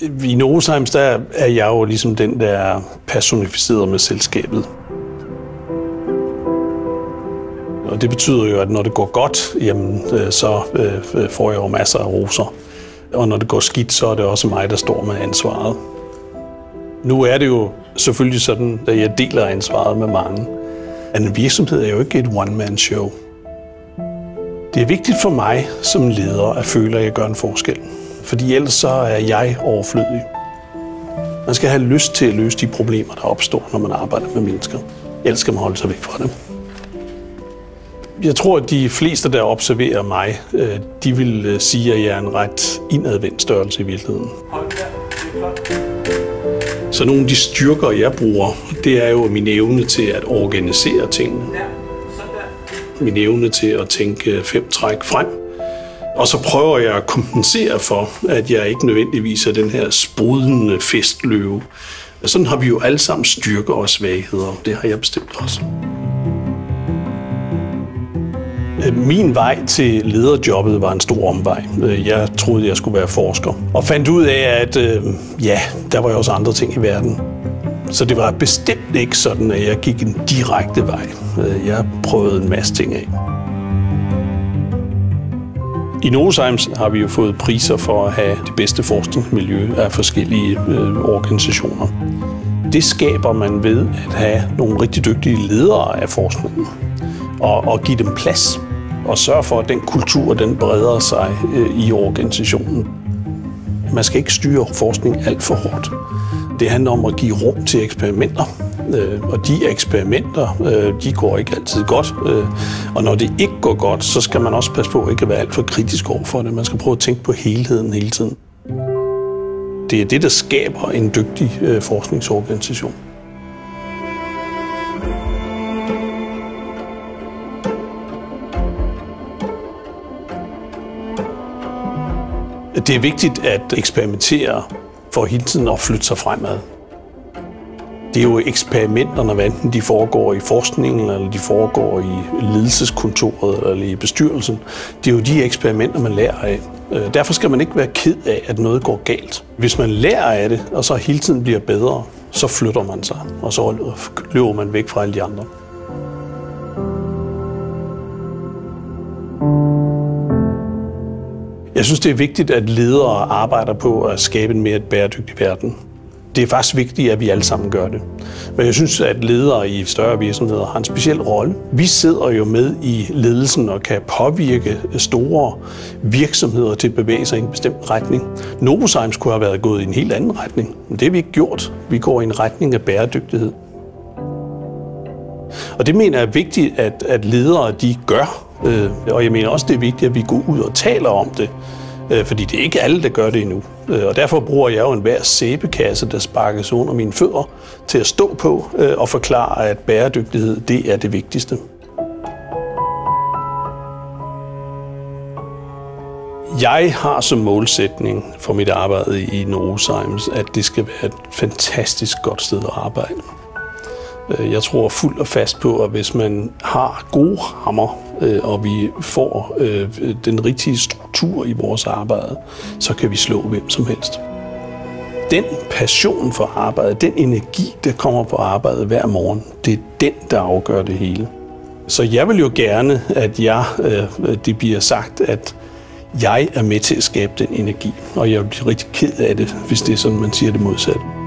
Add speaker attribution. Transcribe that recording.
Speaker 1: I Novozymes, der er jeg jo ligesom den, der er personificeret med selskabet. Og det betyder jo, at når det går godt, jamen, øh, så øh, øh, får jeg jo masser af roser. Og når det går skidt, så er det også mig, der står med ansvaret. Nu er det jo selvfølgelig sådan, at jeg deler ansvaret med mange. At En virksomhed er jo ikke et one-man-show. Det er vigtigt for mig som leder at føle, at jeg gør en forskel. Fordi ellers så er jeg overflødig. Man skal have lyst til at løse de problemer, der opstår, når man arbejder med mennesker. Ellers skal man holde sig væk fra dem. Jeg tror, at de fleste, der observerer mig, øh, de vil øh, sige, at jeg er en ret indadvendt størrelse i virkeligheden. Så nogle af de styrker, jeg bruger, det er jo min evne til at organisere tingene. Min evne til at tænke fem træk frem. Og så prøver jeg at kompensere for, at jeg ikke nødvendigvis er den her sprudende festløve. Sådan har vi jo alle sammen styrker og svagheder. Det har jeg bestemt også. Øh, min vej til lederjobbet var en stor omvej. Øh, jeg troede, jeg skulle være forsker. Og fandt ud af, at øh, ja, der var jo også andre ting i verden. Så det var bestemt ikke sådan, at jeg gik en direkte vej. Jeg prøvede en masse ting af. I Novozymes har vi jo fået priser for at have det bedste forskningsmiljø af forskellige øh, organisationer. Det skaber man ved at have nogle rigtig dygtige ledere af forskningen og, og give dem plads og sørge for, at den kultur den breder sig øh, i organisationen. Man skal ikke styre forskning alt for hårdt. Det handler om at give rum til eksperimenter, øh, og de eksperimenter, øh, de går ikke altid godt. Øh, og når det ikke går godt, så skal man også passe på ikke at være alt for kritisk over for det. Man skal prøve at tænke på helheden hele tiden. Det er det, der skaber en dygtig øh, forskningsorganisation. Det er vigtigt at eksperimentere for hele tiden at flytte sig fremad. Det er jo eksperimenterne, hvad enten de foregår i forskningen, eller de foregår i ledelseskontoret, eller i bestyrelsen. Det er jo de eksperimenter, man lærer af. Øh, derfor skal man ikke være ked af, at noget går galt. Hvis man lærer af det, og så hele tiden bliver bedre, så flytter man sig, og så løber man væk fra alle de andre. Jeg synes, det er vigtigt, at ledere arbejder på at skabe en mere bæredygtig verden. Det er faktisk vigtigt, at vi alle sammen gør det. Men jeg synes, at ledere i større virksomheder har en speciel rolle. Vi sidder jo med i ledelsen og kan påvirke store virksomheder til at bevæge sig i en bestemt retning. Novozymes kunne have været gået i en helt anden retning, men det har vi ikke gjort. Vi går i en retning af bæredygtighed. Og det mener jeg er vigtigt, at, at ledere de gør. Øh, og jeg mener også, det er vigtigt, at vi går ud og taler om det. Øh, fordi det er ikke alle, der gør det endnu. Øh, og derfor bruger jeg jo enhver sæbekasse, der sparkes under mine fødder, til at stå på øh, og forklare, at bæredygtighed, det er det vigtigste. Jeg har som målsætning for mit arbejde i Novozymes, at det skal være et fantastisk godt sted at arbejde. Øh, jeg tror fuldt og fast på, at hvis man har gode rammer, øh, og vi får øh, den rigtige struktur i vores arbejde, så kan vi slå hvem som helst. Den passion for arbejdet, den energi, der kommer på arbejdet hver morgen, det er den, der afgør det hele. Så jeg vil jo gerne, at jeg, det bliver sagt, at jeg er med til at skabe den energi, og jeg bliver rigtig ked af det, hvis det er sådan, man siger det modsatte.